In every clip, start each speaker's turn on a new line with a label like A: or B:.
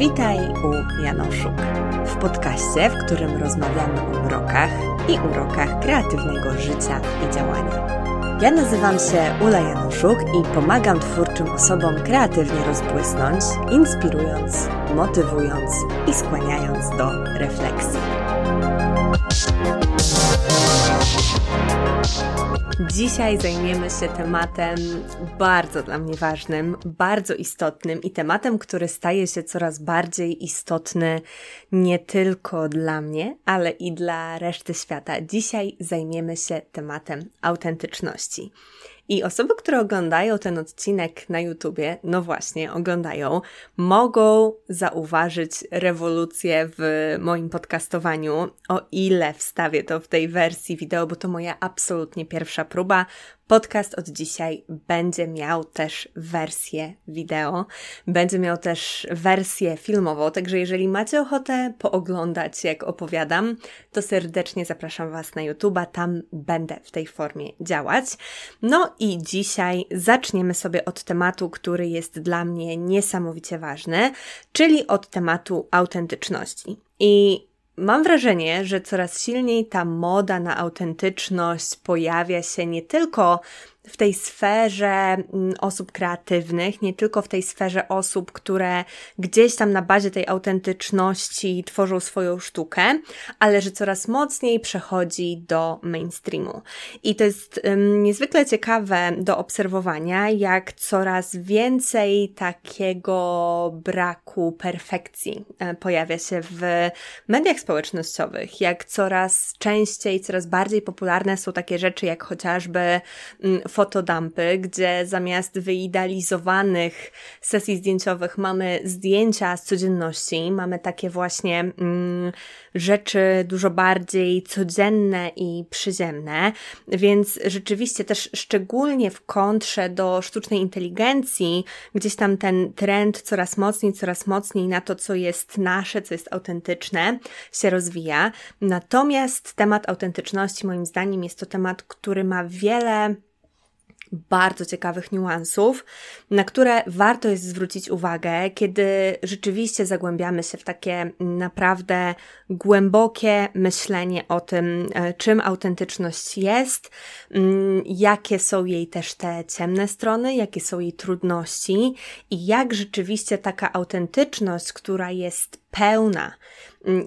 A: Witaj u Janoszuk, w podcaście, w którym rozmawiamy o mrokach i urokach kreatywnego życia i działania. Ja nazywam się Ula Januszuk i pomagam twórczym osobom kreatywnie rozbłysnąć, inspirując, motywując i skłaniając do refleksji. Dzisiaj zajmiemy się tematem bardzo dla mnie ważnym, bardzo istotnym i tematem, który staje się coraz bardziej istotny nie tylko dla mnie, ale i dla reszty świata. Dzisiaj zajmiemy się tematem autentyczności. I osoby, które oglądają ten odcinek na YouTubie, no właśnie, oglądają, mogą zauważyć rewolucję w moim podcastowaniu, o ile wstawię to w tej wersji wideo, bo to moja absolutnie pierwsza próba. Podcast od dzisiaj będzie miał też wersję wideo, będzie miał też wersję filmową, także jeżeli macie ochotę pooglądać, jak opowiadam, to serdecznie zapraszam Was na YouTube'a, tam będę w tej formie działać. No i dzisiaj zaczniemy sobie od tematu, który jest dla mnie niesamowicie ważny, czyli od tematu autentyczności. I Mam wrażenie, że coraz silniej ta moda na autentyczność pojawia się nie tylko w tej sferze mm, osób kreatywnych, nie tylko w tej sferze osób, które gdzieś tam na bazie tej autentyczności tworzą swoją sztukę, ale że coraz mocniej przechodzi do mainstreamu. I to jest niezwykle ciekawe do obserwowania, jak coraz więcej takiego braku perfekcji e, pojawia się w mediach społecznościowych, jak coraz częściej, coraz bardziej popularne są takie rzeczy, jak chociażby um, fotodampy, gdzie zamiast wyidealizowanych sesji zdjęciowych mamy zdjęcia z codzienności, mamy takie właśnie mm, rzeczy dużo bardziej codzienne i przyziemne, więc rzeczywiście też szczególnie w kontrze do sztucznej inteligencji, gdzieś tam ten trend coraz mocniej, coraz mocniej na to, co jest nasze, co jest autentyczne, się rozwija. Natomiast temat autentyczności, moim zdaniem, jest to temat, który ma wiele bardzo ciekawych niuansów, na które warto jest zwrócić uwagę, kiedy rzeczywiście zagłębiamy się w takie naprawdę głębokie myślenie o tym, e, czym autentyczność jest, mm, jakie są jej też te ciemne strony, jakie są jej trudności i jak rzeczywiście taka autentyczność, która jest pełna,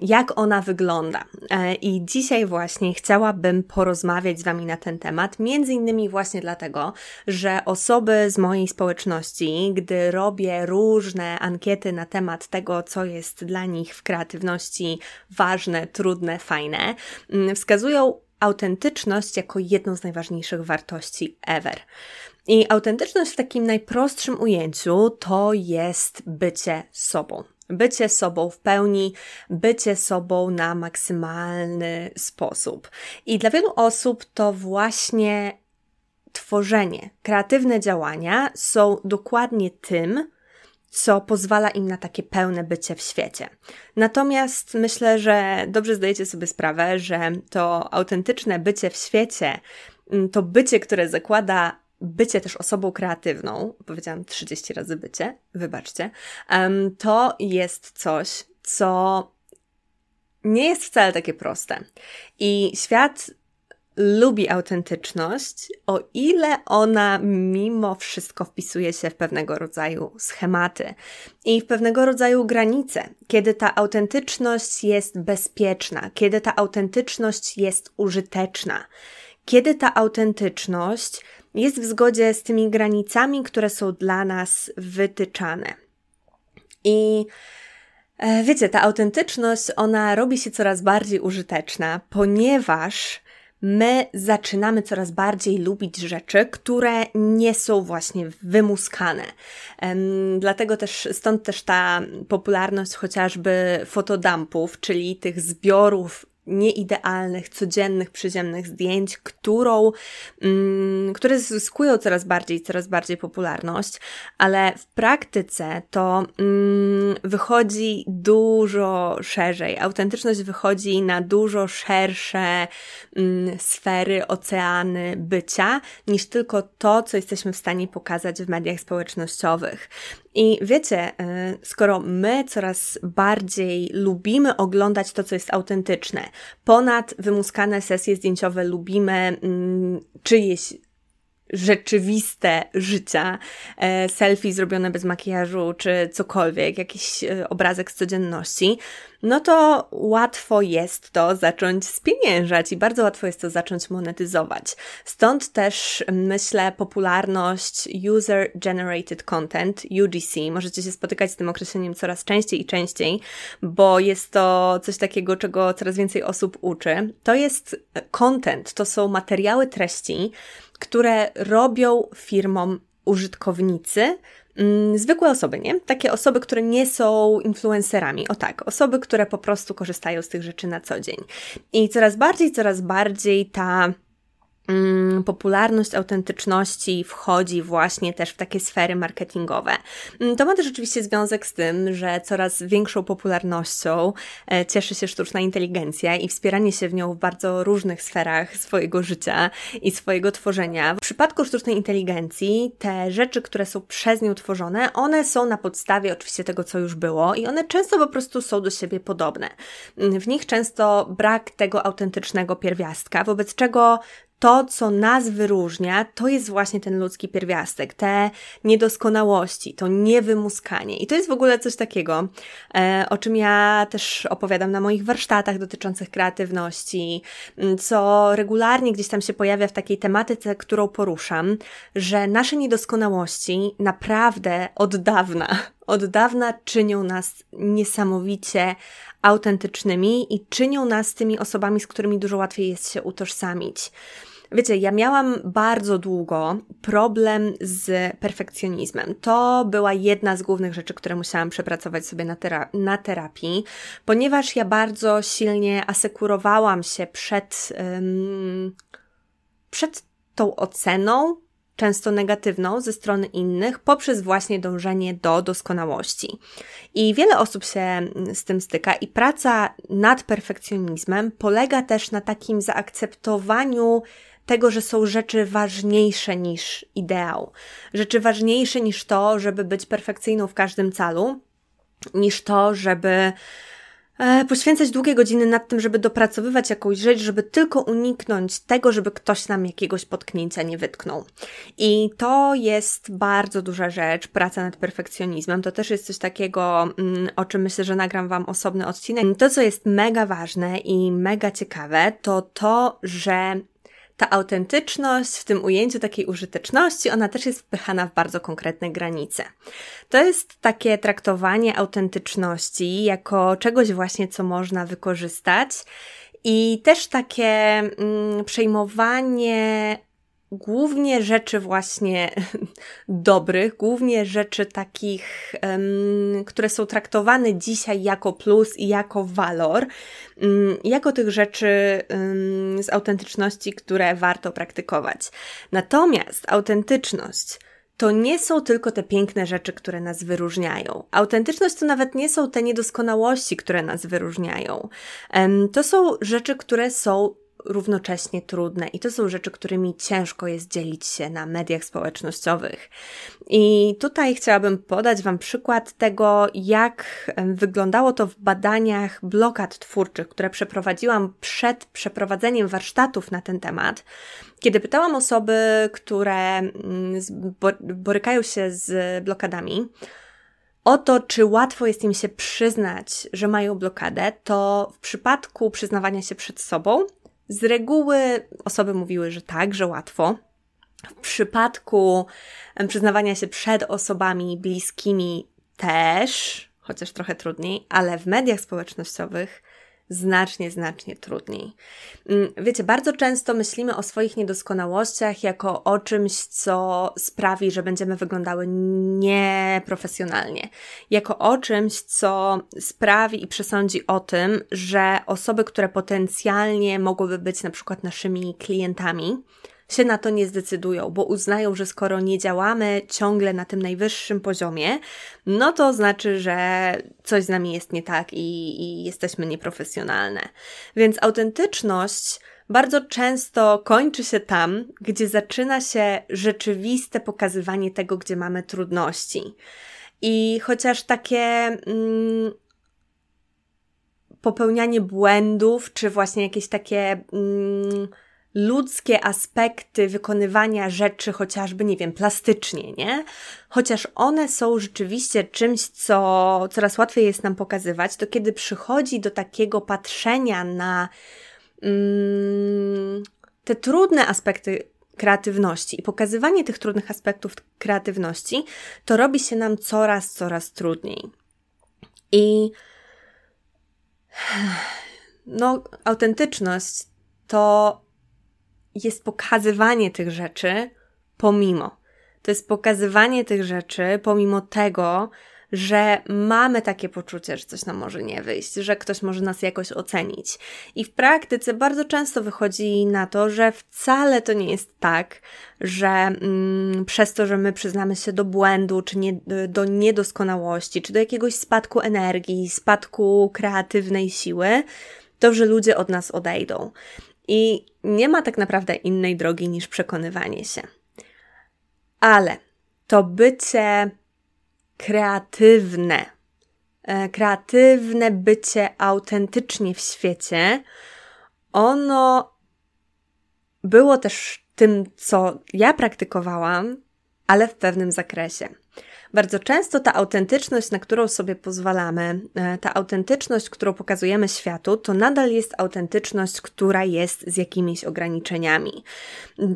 A: jak ona wygląda. E, I dzisiaj właśnie chciałabym porozmawiać z Wami na ten temat, między innymi właśnie dlatego, że osoby z mojej społeczności, gdy robię różne ankiety na temat tego, co jest dla nich w kreatywności ważne, trudne, fajne, mm, wskazują autentyczność jako jedną z najważniejszych wartości ever. I autentyczność w takim najprostszym ujęciu to jest bycie sobą. Bycie sobą w pełni, bycie sobą na maksymalny sposób. I dla wielu osób to właśnie tworzenie, kreatywne działania są dokładnie tym, co pozwala im na takie pełne bycie w świecie. Natomiast myślę, że dobrze zdajecie sobie sprawę, że to autentyczne bycie w świecie, to bycie, które zakłada bycie też osobą kreatywną, powiedziałam 30 razy bycie, wybaczcie, to jest coś, co nie jest wcale takie proste. I świat lubi autentyczność, o ile ona mimo wszystko wpisuje się w pewnego rodzaju schematy i w pewnego rodzaju granice, kiedy ta autentyczność jest bezpieczna, kiedy ta autentyczność jest użyteczna, kiedy ta autentyczność jest w zgodzie z tymi granicami, które są dla nas wytyczane. I e, wiecie, ta autentyczność, ona robi się coraz bardziej użyteczna, ponieważ my zaczynamy coraz bardziej lubić rzeczy, które nie są właśnie wymuskane. Dlatego też, stąd też ta popularność chociażby fotodampów, czyli tych zbiorów nieidealnych, codziennych, przyziemnych zdjęć, którą, mm, które zyskują coraz bardziej, coraz bardziej popularność, ale w praktyce to mm, wychodzi dużo szerzej. Autentyczność wychodzi na dużo szersze mm, sfery, oceany bycia, niż tylko to, co jesteśmy w stanie pokazać w mediach społecznościowych. I wiecie, y, skoro my coraz bardziej lubimy oglądać to, co jest autentyczne, ponad wymuskane sesje zdjęciowe lubimy mm, czyjeś rzeczywiste życia, e, selfie zrobione bez makijażu, czy cokolwiek, jakiś e, obrazek z codzienności, no to łatwo jest to zacząć spieniężać i bardzo łatwo jest to zacząć monetyzować. Stąd też myślę popularność User Generated Content, UGC. Możecie się spotykać z tym określeniem coraz częściej i częściej, bo jest to coś takiego, czego coraz więcej osób uczy. To jest content, to są materiały treści, które robią firmom użytkownicy, mm, zwykłe osoby, nie? Takie osoby, które nie są influencerami. O tak, osoby, które po prostu korzystają z tych rzeczy na co dzień. I coraz bardziej, coraz bardziej ta popularność autentyczności wchodzi właśnie też w takie sfery marketingowe. Mm, to ma też oczywiście związek z tym, że coraz większą popularnością e, cieszy się sztuczna inteligencja i wspieranie się w nią w bardzo różnych sferach swojego życia i swojego tworzenia. W przypadku sztucznej inteligencji te rzeczy, które są przez nią tworzone, one są na podstawie oczywiście tego, co już było i one często po prostu są do siebie podobne. Mm, w nich często brak tego autentycznego pierwiastka, wobec czego to, co nas wyróżnia, to jest właśnie ten ludzki pierwiastek, te niedoskonałości, to niewymuskanie. I to jest w ogóle coś takiego, e, o czym ja też opowiadam na moich warsztatach dotyczących kreatywności, co regularnie gdzieś tam się pojawia w takiej tematyce, którą poruszam, że nasze niedoskonałości naprawdę od dawna, od dawna czynią nas niesamowicie autentycznymi i czynią nas tymi osobami, z którymi dużo łatwiej jest się utożsamić. Wiecie, ja miałam bardzo długo problem z perfekcjonizmem. To była jedna z głównych rzeczy, które musiałam przepracować sobie na, tera na terapii, ponieważ ja bardzo silnie asekurowałam się przed, um, przed tą oceną, często negatywną ze strony innych, poprzez właśnie dążenie do doskonałości. I wiele osób się z tym styka, i praca nad perfekcjonizmem polega też na takim zaakceptowaniu tego, że są rzeczy ważniejsze niż ideał, rzeczy ważniejsze niż to, żeby być perfekcyjną w każdym calu, niż to, żeby e, poświęcać długie godziny nad tym, żeby dopracowywać jakąś rzecz, żeby tylko uniknąć tego, żeby ktoś nam jakiegoś potknięcia nie wytknął. I to jest bardzo duża rzecz, praca nad perfekcjonizmem. To też jest coś takiego, mm, o czym myślę, że nagram Wam osobny odcinek. To, co jest mega ważne i mega ciekawe, to to, że ta autentyczność w tym ujęciu takiej użyteczności, ona też jest wpychana w bardzo konkretne granice. To jest takie traktowanie autentyczności jako czegoś właśnie, co można wykorzystać i też takie mm, przejmowanie głównie rzeczy właśnie dobrych, głównie rzeczy takich, które są traktowane dzisiaj jako plus i jako walor, um, jako tych rzeczy z autentyczności, które warto praktykować. Natomiast autentyczność to nie są tylko te piękne rzeczy, które nas wyróżniają. Autentyczność to nawet nie są te niedoskonałości, które nas wyróżniają. To są rzeczy, które są równocześnie trudne i to są rzeczy, którymi ciężko jest dzielić się na mediach społecznościowych. I tutaj chciałabym podać Wam przykład tego, jak wyglądało to w badaniach blokad twórczych, które przeprowadziłam przed przeprowadzeniem warsztatów na ten temat. Kiedy pytałam osoby, które mm, borykają się z blokadami, o to, czy łatwo jest im się przyznać, że mają blokadę, to w przypadku przyznawania się przed sobą z reguły osoby mówiły, że tak, że łatwo. W przypadku przyznawania się przed osobami bliskimi też, chociaż trochę trudniej, ale w mediach społecznościowych znacznie, znacznie trudniej. Mm, wiecie, bardzo często myślimy o swoich niedoskonałościach jako o czymś, co sprawi, że będziemy wyglądały nieprofesjonalnie. Jako o czymś, co sprawi i przesądzi o tym, że osoby, które potencjalnie mogłyby być na przykład naszymi klientami, się na to nie zdecydują, bo uznają, że skoro nie działamy ciągle na tym najwyższym poziomie, no to znaczy, że coś z nami jest nie tak i, i jesteśmy nieprofesjonalne. Więc autentyczność bardzo często kończy się tam, gdzie zaczyna się rzeczywiste pokazywanie tego, gdzie mamy trudności. I chociaż takie mm, popełnianie błędów, czy właśnie jakieś takie mm, ludzkie aspekty wykonywania rzeczy, chociażby, nie wiem, plastycznie, nie? Chociaż one są rzeczywiście czymś, co coraz łatwiej jest nam pokazywać, to kiedy przychodzi do takiego patrzenia na mm, te trudne aspekty kreatywności i pokazywanie tych trudnych aspektów kreatywności, to robi się nam coraz, coraz trudniej. I no, autentyczność to jest pokazywanie tych rzeczy pomimo. To jest pokazywanie tych rzeczy pomimo tego, że mamy takie poczucie, że coś nam może nie wyjść, że ktoś może nas jakoś ocenić. I w praktyce bardzo często wychodzi na to, że wcale to nie jest tak, że mm, przez to, że my przyznamy się do błędu, czy nie, do niedoskonałości, czy do jakiegoś spadku energii, spadku kreatywnej siły, to, że ludzie od nas odejdą. I nie ma tak naprawdę innej drogi niż przekonywanie się. Ale to bycie kreatywne, e, kreatywne bycie autentycznie w świecie, ono było też tym, co ja praktykowałam, ale w pewnym zakresie. Bardzo często ta autentyczność, na którą sobie pozwalamy, e, ta autentyczność, którą pokazujemy światu, to nadal jest autentyczność, która jest z jakimiś ograniczeniami.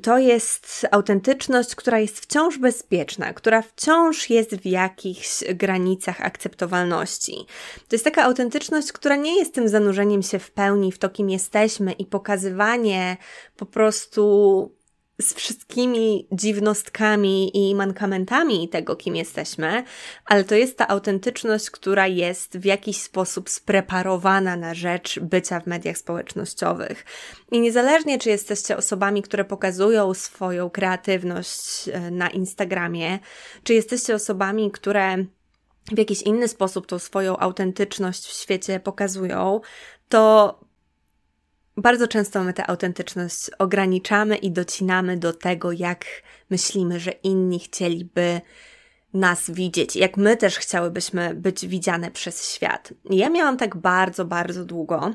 A: To jest autentyczność, która jest wciąż bezpieczna, która wciąż jest w jakichś granicach akceptowalności. To jest taka autentyczność, która nie jest tym zanurzeniem się w pełni w to, kim jesteśmy i pokazywanie po prostu z wszystkimi dziwnostkami i mankamentami tego, kim jesteśmy, ale to jest ta autentyczność, która jest w jakiś sposób spreparowana na rzecz bycia w mediach społecznościowych. I niezależnie, czy jesteście osobami, które pokazują swoją kreatywność e, na Instagramie, czy jesteście osobami, które w jakiś inny sposób tą swoją autentyczność w świecie pokazują, to bardzo często my tę autentyczność ograniczamy i docinamy do tego, jak myślimy, że inni chcieliby nas widzieć, jak my też chciałybyśmy być widziane przez świat. ja miałam tak bardzo, bardzo długo,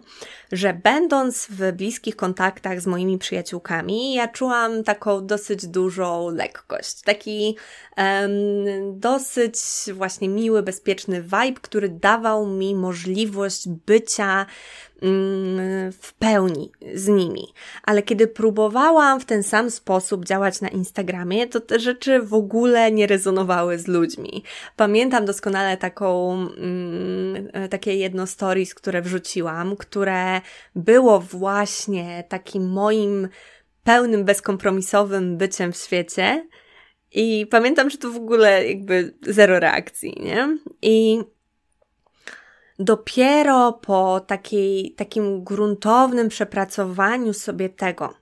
A: że będąc w bliskich kontaktach z moimi przyjaciółkami, ja czułam taką dosyć dużą lekkość, taki um, dosyć właśnie miły, bezpieczny vibe, który dawał mi możliwość bycia w pełni z nimi. Ale kiedy próbowałam w ten sam sposób działać na Instagramie, to te rzeczy w ogóle nie rezonowały z ludźmi. Pamiętam doskonale taką, mm, takie jedno stories, które wrzuciłam, które było właśnie takim moim pełnym, bezkompromisowym byciem w świecie. I pamiętam, że to w ogóle jakby zero reakcji, nie? I dopiero po takiej, takim gruntownym przepracowaniu sobie tego,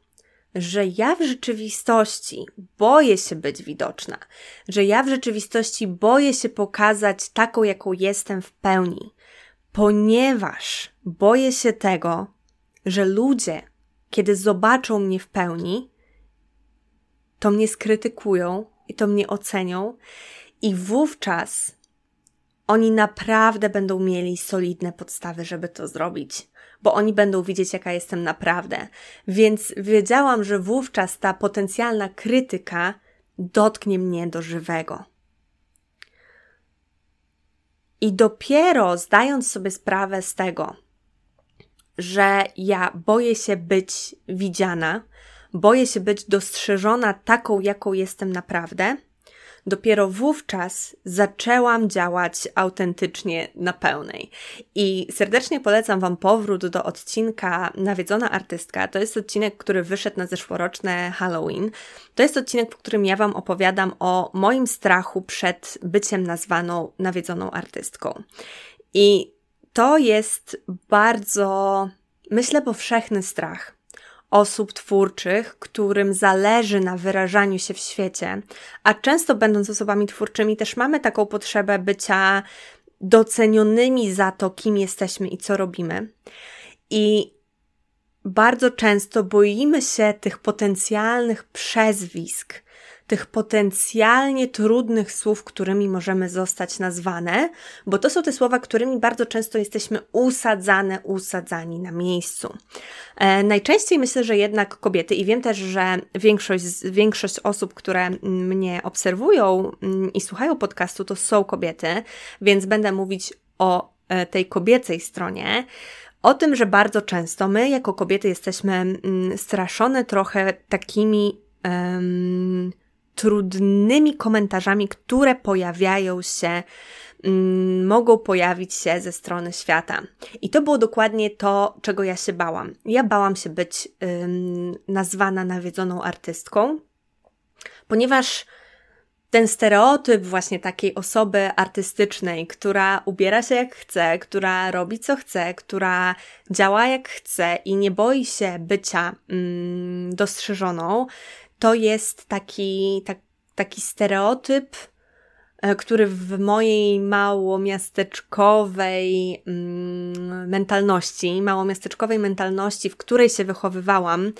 A: że ja w rzeczywistości boję się być widoczna, że ja w rzeczywistości boję się pokazać taką, jaką jestem w pełni, ponieważ boję się tego, że ludzie, kiedy zobaczą mnie w pełni, to mnie skrytykują i to mnie ocenią, i wówczas oni naprawdę będą mieli solidne podstawy, żeby to zrobić, bo oni będą widzieć, jaka jestem naprawdę. Więc wiedziałam, że wówczas ta potencjalna krytyka dotknie mnie do żywego. I dopiero zdając sobie sprawę z tego, że ja boję się być widziana, boję się być dostrzeżona taką, jaką jestem naprawdę, dopiero wówczas zaczęłam działać autentycznie na pełnej. I serdecznie polecam Wam powrót do odcinka Nawiedzona Artystka. To jest odcinek, który wyszedł na zeszłoroczne Halloween. To jest odcinek, w którym ja Wam opowiadam o moim strachu przed byciem nazwaną nawiedzoną artystką. I to jest bardzo, myślę, powszechny strach osób twórczych, którym zależy na wyrażaniu się w świecie, a często będąc osobami twórczymi też mamy taką potrzebę bycia docenionymi za to, kim jesteśmy i co robimy. I bardzo często boimy się tych potencjalnych przezwisk, tych potencjalnie trudnych słów, którymi możemy zostać nazwane, bo to są te słowa, którymi bardzo często jesteśmy usadzane, usadzani na miejscu. E, najczęściej myślę, że jednak kobiety, i wiem też, że większość, większość osób, które mnie obserwują mm, i słuchają podcastu, to są kobiety, więc będę mówić o e, tej kobiecej stronie o tym, że bardzo często my jako kobiety jesteśmy mm, straszone trochę takimi um, trudnymi komentarzami, które pojawiają się, um, mogą pojawić się ze strony świata. I to było dokładnie to, czego ja się bałam. Ja bałam się być nazwana nawiedzoną artystką, ponieważ ten stereotyp właśnie takiej osoby artystycznej, która ubiera się jak chce, która robi co chce, która działa jak chce i nie boi się bycia mm, dostrzeżoną, to jest taki, tak, taki stereotyp, e, który w mojej małomiasteczkowej mm, mentalności, małomiasteczkowej mentalności, w której się wychowywałam,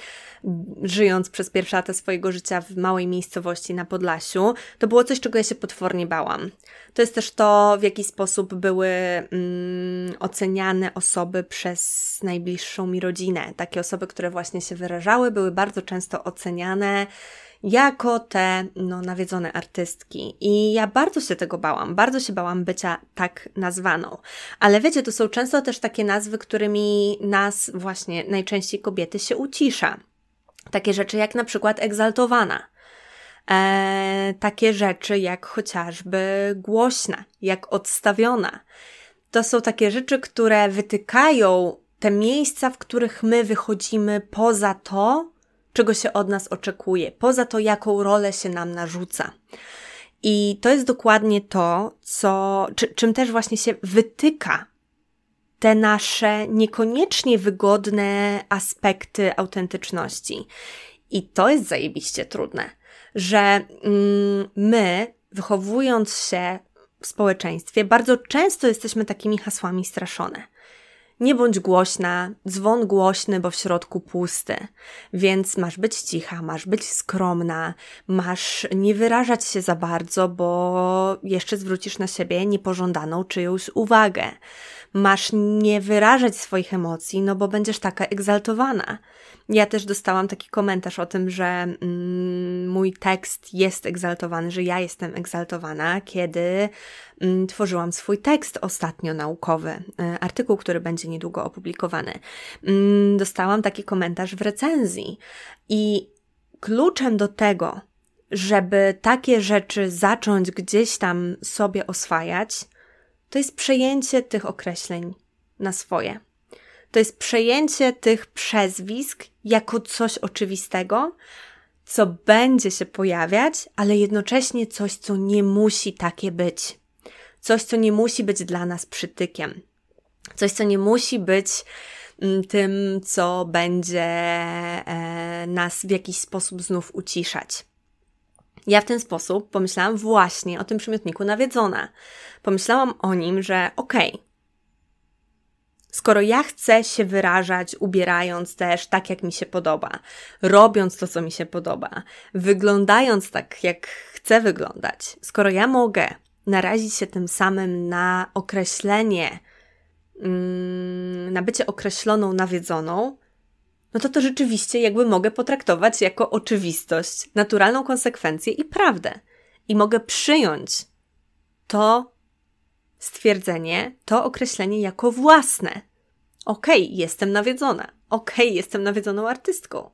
A: żyjąc przez pierwsze lata swojego życia w małej miejscowości na Podlasiu, to było coś, czego ja się potwornie bałam. To jest też to, w jaki sposób były mm, oceniane osoby przez najbliższą mi rodzinę. Takie osoby, które właśnie się wyrażały, były bardzo często oceniane jako te no, nawiedzone artystki. I ja bardzo się tego bałam, bardzo się bałam bycia tak nazwaną. Ale wiecie, to są często też takie nazwy, którymi nas właśnie najczęściej kobiety się ucisza. Takie rzeczy jak na przykład egzaltowana. E, takie rzeczy jak chociażby głośna, jak odstawiona. To są takie rzeczy, które wytykają te miejsca, w których my wychodzimy poza to, czego się od nas oczekuje, poza to, jaką rolę się nam narzuca. I to jest dokładnie to, co, czy, czym też właśnie się wytyka te nasze niekoniecznie wygodne aspekty autentyczności. I to jest zajebiście trudne, że mm, my, wychowując się w społeczeństwie, bardzo często jesteśmy takimi hasłami straszone. Nie bądź głośna, dzwon głośny, bo w środku pusty. Więc masz być cicha, masz być skromna, masz nie wyrażać się za bardzo, bo jeszcze zwrócisz na siebie niepożądaną czyjąś uwagę masz nie wyrażać swoich emocji, no bo będziesz taka egzaltowana. Ja też dostałam taki komentarz o tym, że mm, mój tekst jest egzaltowany, że ja jestem egzaltowana, kiedy mm, tworzyłam swój tekst ostatnio naukowy, y, artykuł, który będzie niedługo opublikowany. Mm, dostałam taki komentarz w recenzji i kluczem do tego, żeby takie rzeczy zacząć gdzieś tam sobie oswajać, to jest przejęcie tych określeń na swoje. To jest przejęcie tych przezwisk jako coś oczywistego, co będzie się pojawiać, ale jednocześnie coś, co nie musi takie być. Coś, co nie musi być dla nas przytykiem. Coś, co nie musi być mm, tym, co będzie e, nas w jakiś sposób znów uciszać. Ja w ten sposób pomyślałam właśnie o tym przymiotniku nawiedzona. Pomyślałam o nim, że okej, okay, skoro ja chcę się wyrażać, ubierając też tak, jak mi się podoba, robiąc to, co mi się podoba, wyglądając tak, jak chcę wyglądać, skoro ja mogę narazić się tym samym na określenie, mm, na bycie określoną nawiedzoną, no to to rzeczywiście jakby mogę potraktować jako oczywistość, naturalną konsekwencję i prawdę. I mogę przyjąć to stwierdzenie, to określenie jako własne. Okej, okay, jestem nawiedzona. Okej, okay, jestem nawiedzoną artystką.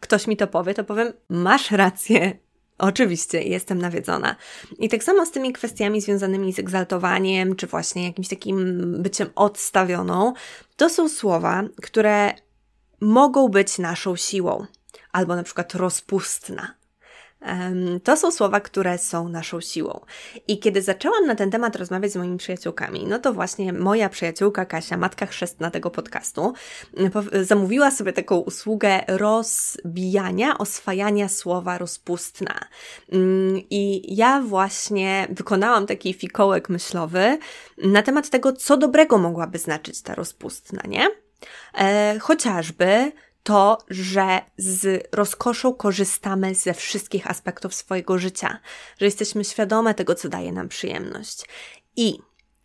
A: Ktoś mi to powie, to powiem, masz rację. Oczywiście, jestem nawiedzona. I tak samo z tymi kwestiami związanymi z egzaltowaniem, czy właśnie jakimś takim byciem odstawioną, to są słowa, które mogą być naszą siłą, albo na przykład rozpustna. To są słowa, które są naszą siłą. I kiedy zaczęłam na ten temat rozmawiać z moimi przyjaciółkami, no to właśnie moja przyjaciółka Kasia, matka chrzestna tego podcastu, zamówiła sobie taką usługę rozbijania, oswajania słowa rozpustna. I ja właśnie wykonałam taki fikołek myślowy na temat tego, co dobrego mogłaby znaczyć ta rozpustna, nie? E, chociażby to, że z rozkoszą korzystamy ze wszystkich aspektów swojego życia, że jesteśmy świadome tego, co daje nam przyjemność. I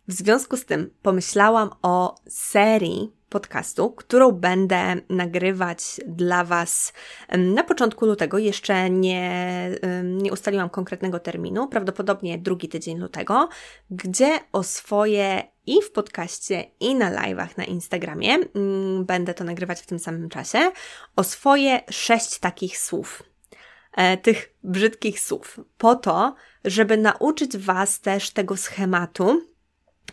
A: w związku z tym pomyślałam o serii podcastu, którą będę nagrywać dla Was na początku lutego. Jeszcze nie, nie ustaliłam konkretnego terminu, prawdopodobnie drugi tydzień lutego, gdzie o swoje i w podcaście, i na live'ach na Instagramie, mm, będę to nagrywać w tym samym czasie, o swoje sześć takich słów. E, tych brzydkich słów, po to, żeby nauczyć Was też tego schematu,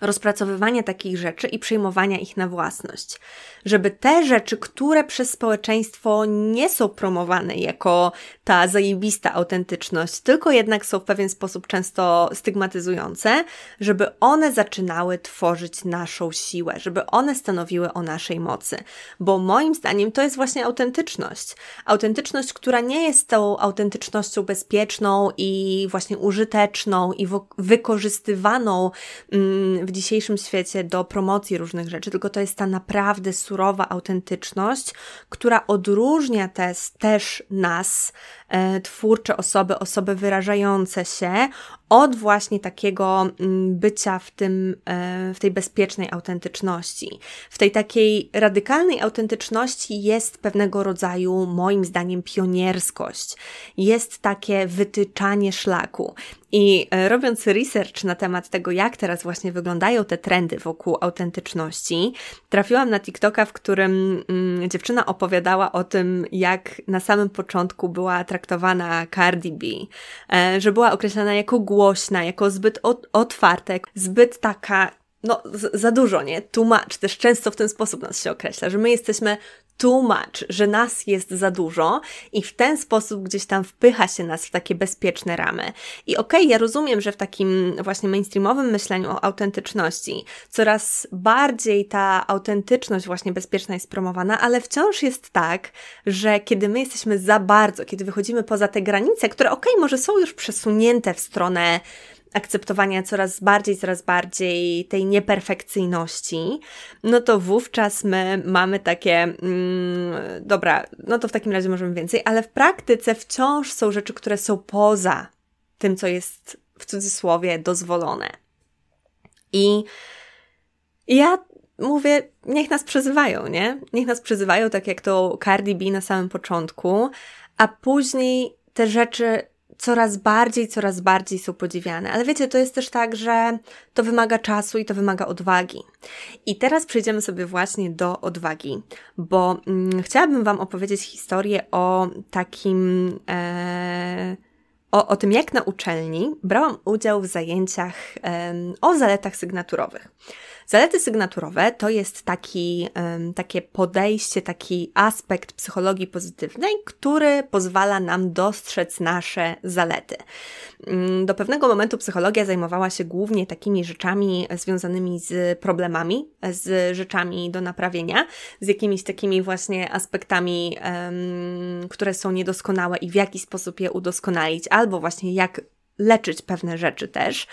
A: rozpracowywania takich rzeczy i przyjmowania ich na własność. Żeby te rzeczy, które przez społeczeństwo nie są promowane jako ta zajebista autentyczność, tylko jednak są w pewien sposób często stygmatyzujące, żeby one zaczynały tworzyć naszą siłę, żeby one stanowiły o naszej mocy. Bo moim zdaniem to jest właśnie autentyczność. Autentyczność, która nie jest tą autentycznością bezpieczną i właśnie użyteczną i wykorzystywaną mm, w dzisiejszym świecie do promocji różnych rzeczy, tylko to jest ta naprawdę surowa autentyczność, która odróżnia też, też nas, e, twórcze osoby, osoby wyrażające się od właśnie takiego mm, bycia w, tym, e, w tej bezpiecznej autentyczności. W tej takiej radykalnej autentyczności jest pewnego rodzaju, moim zdaniem, pionierskość. Jest takie wytyczanie szlaku. I e, robiąc research na temat tego, jak teraz właśnie wyglądają te trendy wokół autentyczności, trafiłam na TikToka, w którym mm, dziewczyna opowiadała o tym, jak na samym początku była traktowana Cardi B, e, że była określana jako głośna, jako zbyt otwarta, zbyt taka no, za dużo, nie? Tłumacz. Też często w ten sposób nas się określa, że my jesteśmy too much, że nas jest za dużo i w ten sposób gdzieś tam wpycha się nas w takie bezpieczne ramy. I okej, okay, ja rozumiem, że w takim właśnie mainstreamowym myśleniu o autentyczności coraz bardziej ta autentyczność właśnie bezpieczna jest promowana, ale wciąż jest tak, że kiedy my jesteśmy za bardzo, kiedy wychodzimy poza te granice, które okej, okay, może są już przesunięte w stronę akceptowania coraz bardziej, coraz bardziej tej nieperfekcyjności, no to wówczas my mamy takie, mm, dobra, no to w takim razie możemy więcej, ale w praktyce wciąż są rzeczy, które są poza tym, co jest w cudzysłowie dozwolone. I ja mówię, niech nas przezywają, nie? Niech nas przezywają, tak jak to Cardi B na samym początku, a później te rzeczy coraz bardziej, coraz bardziej są podziwiane. Ale wiecie, to jest też tak, że to wymaga czasu i to wymaga odwagi. I teraz przejdziemy sobie właśnie do odwagi, bo mm, chciałabym Wam opowiedzieć historię o takim. E, o, o tym, jak na uczelni brałam udział w zajęciach e, o zaletach sygnaturowych. Zalety sygnaturowe to jest taki, takie podejście, taki aspekt psychologii pozytywnej, który pozwala nam dostrzec nasze zalety. Mm, do pewnego momentu psychologia zajmowała się głównie takimi rzeczami związanymi z problemami, z rzeczami do naprawienia, z jakimiś takimi właśnie aspektami, które są niedoskonałe i w jaki sposób je udoskonalić, albo właśnie jak leczyć pewne rzeczy też,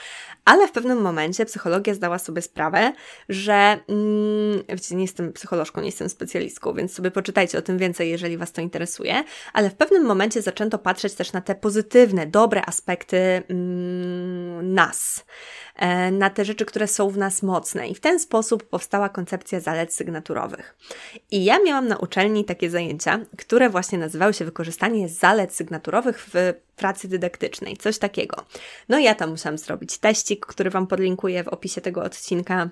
A: ale w pewnym momencie psychologia zdała sobie sprawę, że mm, nie jestem psycholożką, nie jestem specjalistką, więc sobie poczytajcie o tym więcej, jeżeli Was to interesuje, ale w pewnym momencie zaczęto patrzeć też na te pozytywne, dobre aspekty mm, nas. E, na te rzeczy, które są w nas mocne. I w ten sposób powstała koncepcja zalet sygnaturowych. I ja miałam na uczelni takie zajęcia, które właśnie nazywały się wykorzystanie zalet sygnaturowych w pracy dydaktycznej, coś takiego. No ja tam musiałam zrobić teścik, który Wam podlinkuję w opisie tego odcinka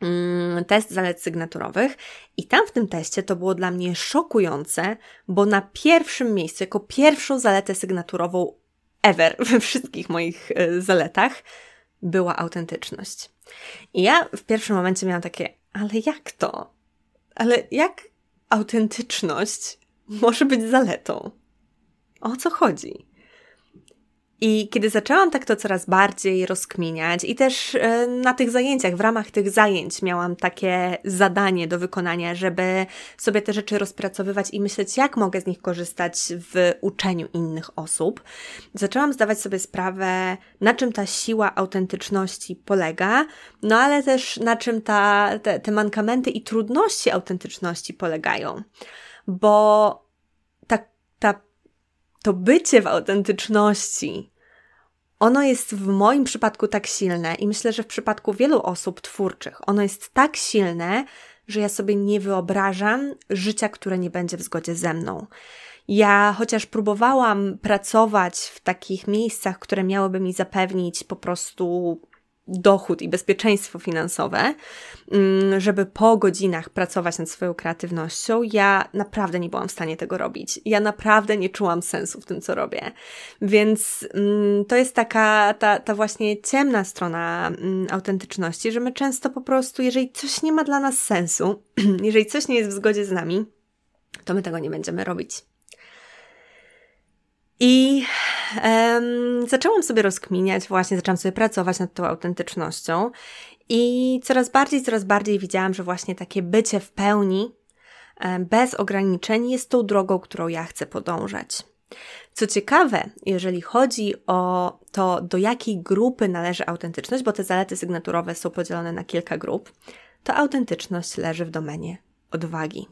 A: mm, test zalet sygnaturowych i tam w tym teście to było dla mnie szokujące, bo na pierwszym miejscu, jako pierwszą zaletę sygnaturową ever we wszystkich moich e, zaletach była autentyczność. I ja w pierwszym momencie miałam takie, ale jak to? Ale jak autentyczność może być zaletą? O co chodzi? I kiedy zaczęłam tak to coraz bardziej rozkminiać, i też e, na tych zajęciach, w ramach tych zajęć, miałam takie zadanie do wykonania, żeby sobie te rzeczy rozpracowywać i myśleć, jak mogę z nich korzystać w uczeniu innych osób, zaczęłam zdawać sobie sprawę, na czym ta siła autentyczności polega, no ale też na czym ta, te, te mankamenty i trudności autentyczności polegają. bo ta, ta, to bycie w autentyczności, ono jest w moim przypadku tak silne i myślę, że w przypadku wielu osób twórczych, ono jest tak silne, że ja sobie nie wyobrażam życia, które nie będzie w zgodzie ze mną. Ja chociaż próbowałam pracować w takich miejscach, które miałyby mi zapewnić po prostu dochód i bezpieczeństwo finansowe, mm, żeby po godzinach pracować nad swoją kreatywnością, ja naprawdę nie byłam w stanie tego robić. Ja naprawdę nie czułam sensu w tym, co robię. Więc mm, to jest taka, ta, ta właśnie ciemna strona mm, autentyczności, że my często po prostu, jeżeli coś nie ma dla nas sensu, jeżeli coś nie jest w zgodzie z nami, to my tego nie będziemy robić. I um, zaczęłam sobie rozkminiać, właśnie zaczęłam sobie pracować nad tą autentycznością i coraz bardziej, coraz bardziej widziałam, że właśnie takie bycie w pełni, bez ograniczeń, jest tą drogą, którą ja chcę podążać. Co ciekawe, jeżeli chodzi o to, do jakiej grupy należy autentyczność, bo te zalety sygnaturowe są podzielone na kilka grup, to autentyczność leży w domenie odwagi.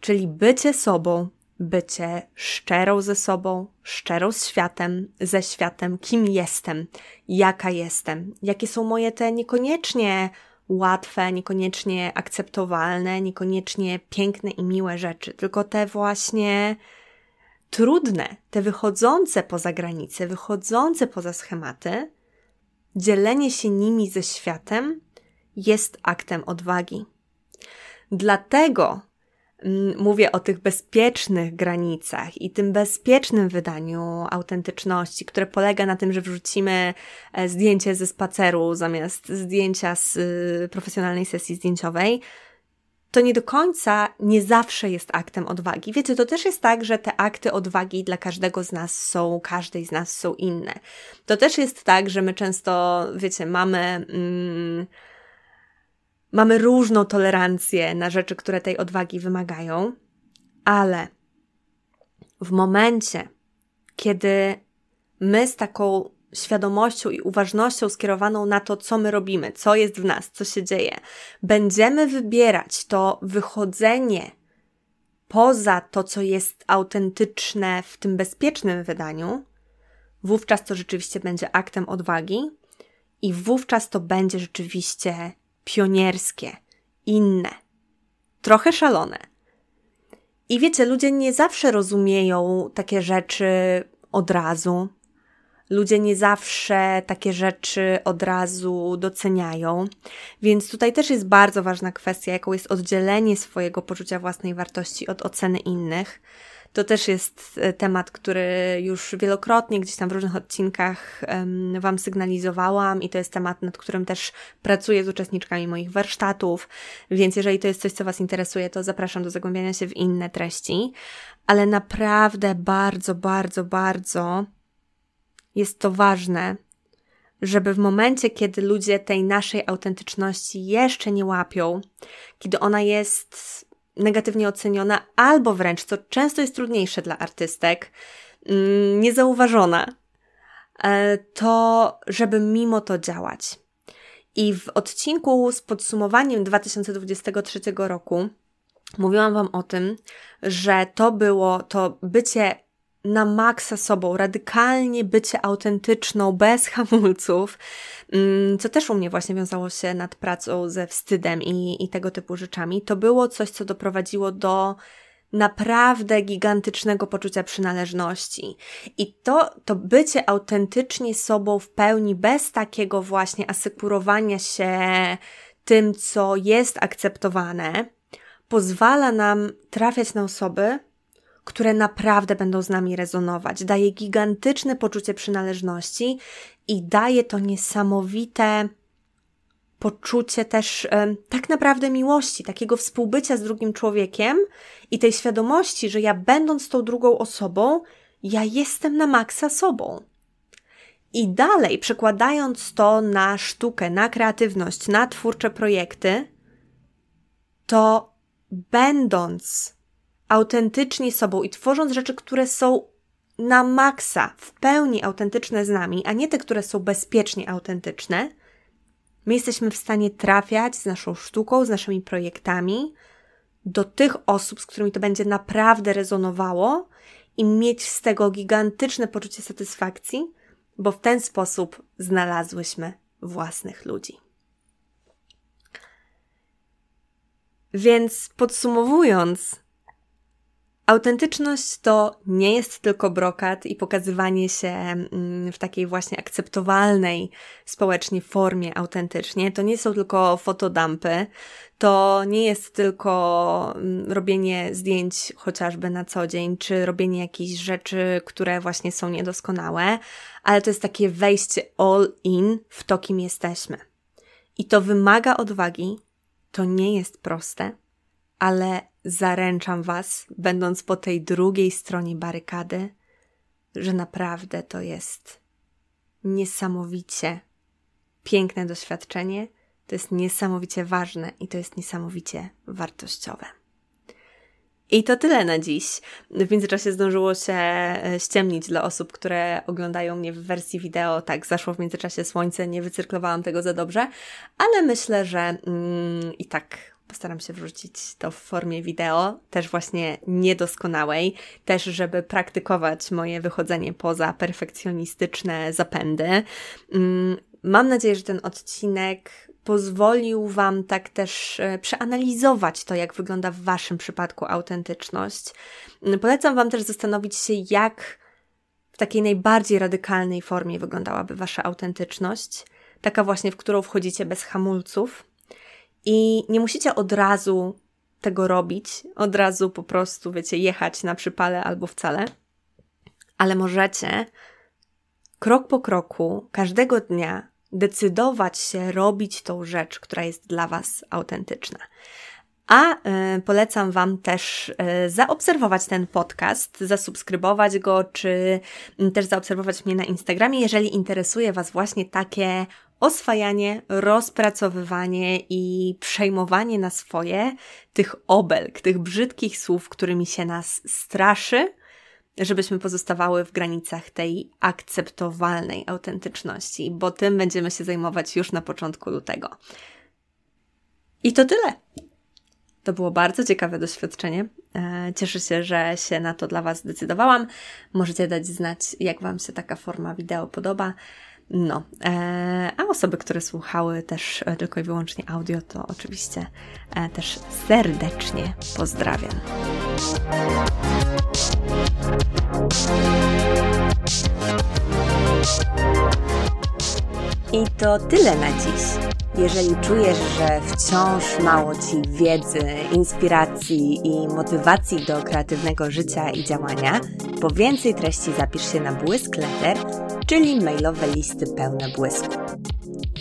A: Czyli bycie sobą bycie szczerą ze sobą, szczerą z światem, ze światem, kim jestem, jaka jestem, jakie są moje te niekoniecznie łatwe, niekoniecznie akceptowalne, niekoniecznie piękne i miłe rzeczy, tylko te właśnie trudne, te wychodzące poza granice, wychodzące poza schematy, dzielenie się nimi ze światem jest aktem odwagi. Dlatego mówię o tych bezpiecznych granicach i tym bezpiecznym wydaniu autentyczności, które polega na tym, że wrzucimy e, zdjęcie ze spaceru zamiast zdjęcia z y, profesjonalnej sesji zdjęciowej, to nie do końca, nie zawsze jest aktem odwagi. Wiecie, to też jest tak, że te akty odwagi dla każdego z nas są, każdej z nas są inne. To też jest tak, że my często, wiecie, mamy. Mm, Mamy różną tolerancję na rzeczy, które tej odwagi wymagają, ale w momencie, kiedy my z taką świadomością i uważnością skierowaną na to, co my robimy, co jest w nas, co się dzieje, będziemy wybierać to wychodzenie poza to, co jest autentyczne w tym bezpiecznym wydaniu, wówczas to rzeczywiście będzie aktem odwagi i wówczas to będzie rzeczywiście pionierskie, inne, trochę szalone. I wiecie, ludzie nie zawsze rozumieją takie rzeczy od razu. Ludzie nie zawsze takie rzeczy od razu doceniają, więc tutaj też jest bardzo ważna kwestia, jaką jest oddzielenie swojego poczucia własnej wartości od oceny innych. To też jest e, temat, który już wielokrotnie gdzieś tam w różnych odcinkach Wam sygnalizowałam i to jest temat, nad którym też pracuję z uczestniczkami moich warsztatów, więc jeżeli to jest coś, co Was interesuje, to zapraszam do zagłębiania się w inne treści, ale naprawdę bardzo, bardzo, bardzo jest to ważne, żeby w momencie, kiedy ludzie tej naszej autentyczności jeszcze nie łapią, kiedy ona jest negatywnie oceniona, albo wręcz, co często jest trudniejsze dla artystek, mm, niezauważona, e, to żeby mimo to działać. I w odcinku z podsumowaniem 2023 roku mówiłam Wam o tym, że to było to bycie na maksa sobą, radykalnie bycie autentyczną, bez hamulców, mm, co też u mnie właśnie wiązało się nad pracą ze wstydem i, i tego typu rzeczami, to było coś, co doprowadziło do naprawdę gigantycznego poczucia przynależności. I to, to bycie autentycznie sobą w pełni, bez takiego właśnie asekurowania się tym, co jest akceptowane, pozwala nam trafiać na osoby, które naprawdę będą z nami rezonować. Daje gigantyczne poczucie przynależności i daje to niesamowite poczucie też tak naprawdę miłości, takiego współbycia z drugim człowiekiem i tej świadomości, że ja będąc tą drugą osobą, ja jestem na maksa sobą. I dalej, przekładając to na sztukę, na kreatywność, na twórcze projekty, to będąc autentycznie sobą i tworząc rzeczy, które są na maksa, w pełni autentyczne z nami, a nie te, które są bezpiecznie autentyczne, my jesteśmy w stanie trafiać z naszą sztuką, z naszymi projektami do tych osób, z którymi to będzie naprawdę rezonowało i mieć z tego gigantyczne poczucie satysfakcji, bo w ten sposób znalazłyśmy własnych ludzi. Więc podsumowując, Autentyczność to nie jest tylko brokat i pokazywanie się mm, w takiej właśnie akceptowalnej społecznie formie autentycznie. To nie są tylko fotodampy, to nie jest tylko mm, robienie zdjęć chociażby na co dzień, czy robienie jakichś rzeczy, które właśnie są niedoskonałe, ale to jest takie wejście all in w to, kim jesteśmy. I to wymaga odwagi, to nie jest proste, ale zaręczam Was, będąc po tej drugiej stronie barykady, że naprawdę to jest niesamowicie piękne doświadczenie, to jest niesamowicie ważne i to jest niesamowicie wartościowe. I to tyle na dziś. W międzyczasie zdążyło się e, ściemnić dla osób, które oglądają mnie w wersji wideo. Tak, zaszło w międzyczasie słońce, nie wycyrklowałam tego za dobrze, ale myślę, że mm, i tak Postaram się wrzucić to w formie wideo, też właśnie niedoskonałej, też żeby praktykować moje wychodzenie poza perfekcjonistyczne zapędy. Mm, mam nadzieję, że ten odcinek pozwolił Wam tak też e, przeanalizować to, jak wygląda w Waszym przypadku autentyczność. Mm, polecam Wam też zastanowić się, jak w takiej najbardziej radykalnej formie wyglądałaby Wasza autentyczność, taka właśnie, w którą wchodzicie bez hamulców i nie musicie od razu tego robić, od razu po prostu, wiecie, jechać na przypale albo wcale, ale możecie krok po kroku, każdego dnia decydować się robić tą rzecz, która jest dla Was autentyczna. A y, polecam Wam też y, zaobserwować ten podcast, zasubskrybować go, czy y, też zaobserwować mnie na Instagramie, jeżeli interesuje Was właśnie takie oswajanie, rozpracowywanie i przejmowanie na swoje tych obelg, tych brzydkich słów, którymi się nas straszy, żebyśmy pozostawały w granicach tej akceptowalnej autentyczności, bo tym będziemy się zajmować już na początku lutego. I to tyle. To było bardzo ciekawe doświadczenie. E, cieszę się, że się na to dla Was zdecydowałam. Możecie dać znać, jak Wam się taka forma wideo podoba. No, e, a osoby, które słuchały też e, tylko i wyłącznie audio, to oczywiście e, też serdecznie pozdrawiam. I to tyle na dziś. Jeżeli czujesz, że wciąż mało Ci wiedzy, inspiracji i motywacji do kreatywnego życia i działania, po więcej treści zapisz się na Błysk Letter, czyli mailowe listy pełne błysku.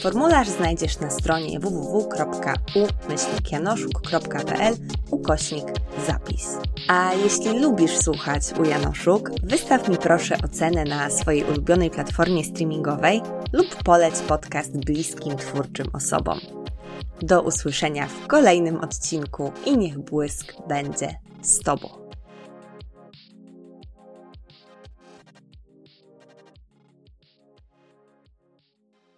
A: Formularz znajdziesz na stronie www.u-janoszuk.pl ukośnik zapis. A jeśli lubisz słuchać u Janoszuk, wystaw mi proszę ocenę na swojej ulubionej platformie streamingowej lub poleć podcast bliskim twórczym osobom. Do usłyszenia w kolejnym odcinku i niech błysk będzie z Tobą.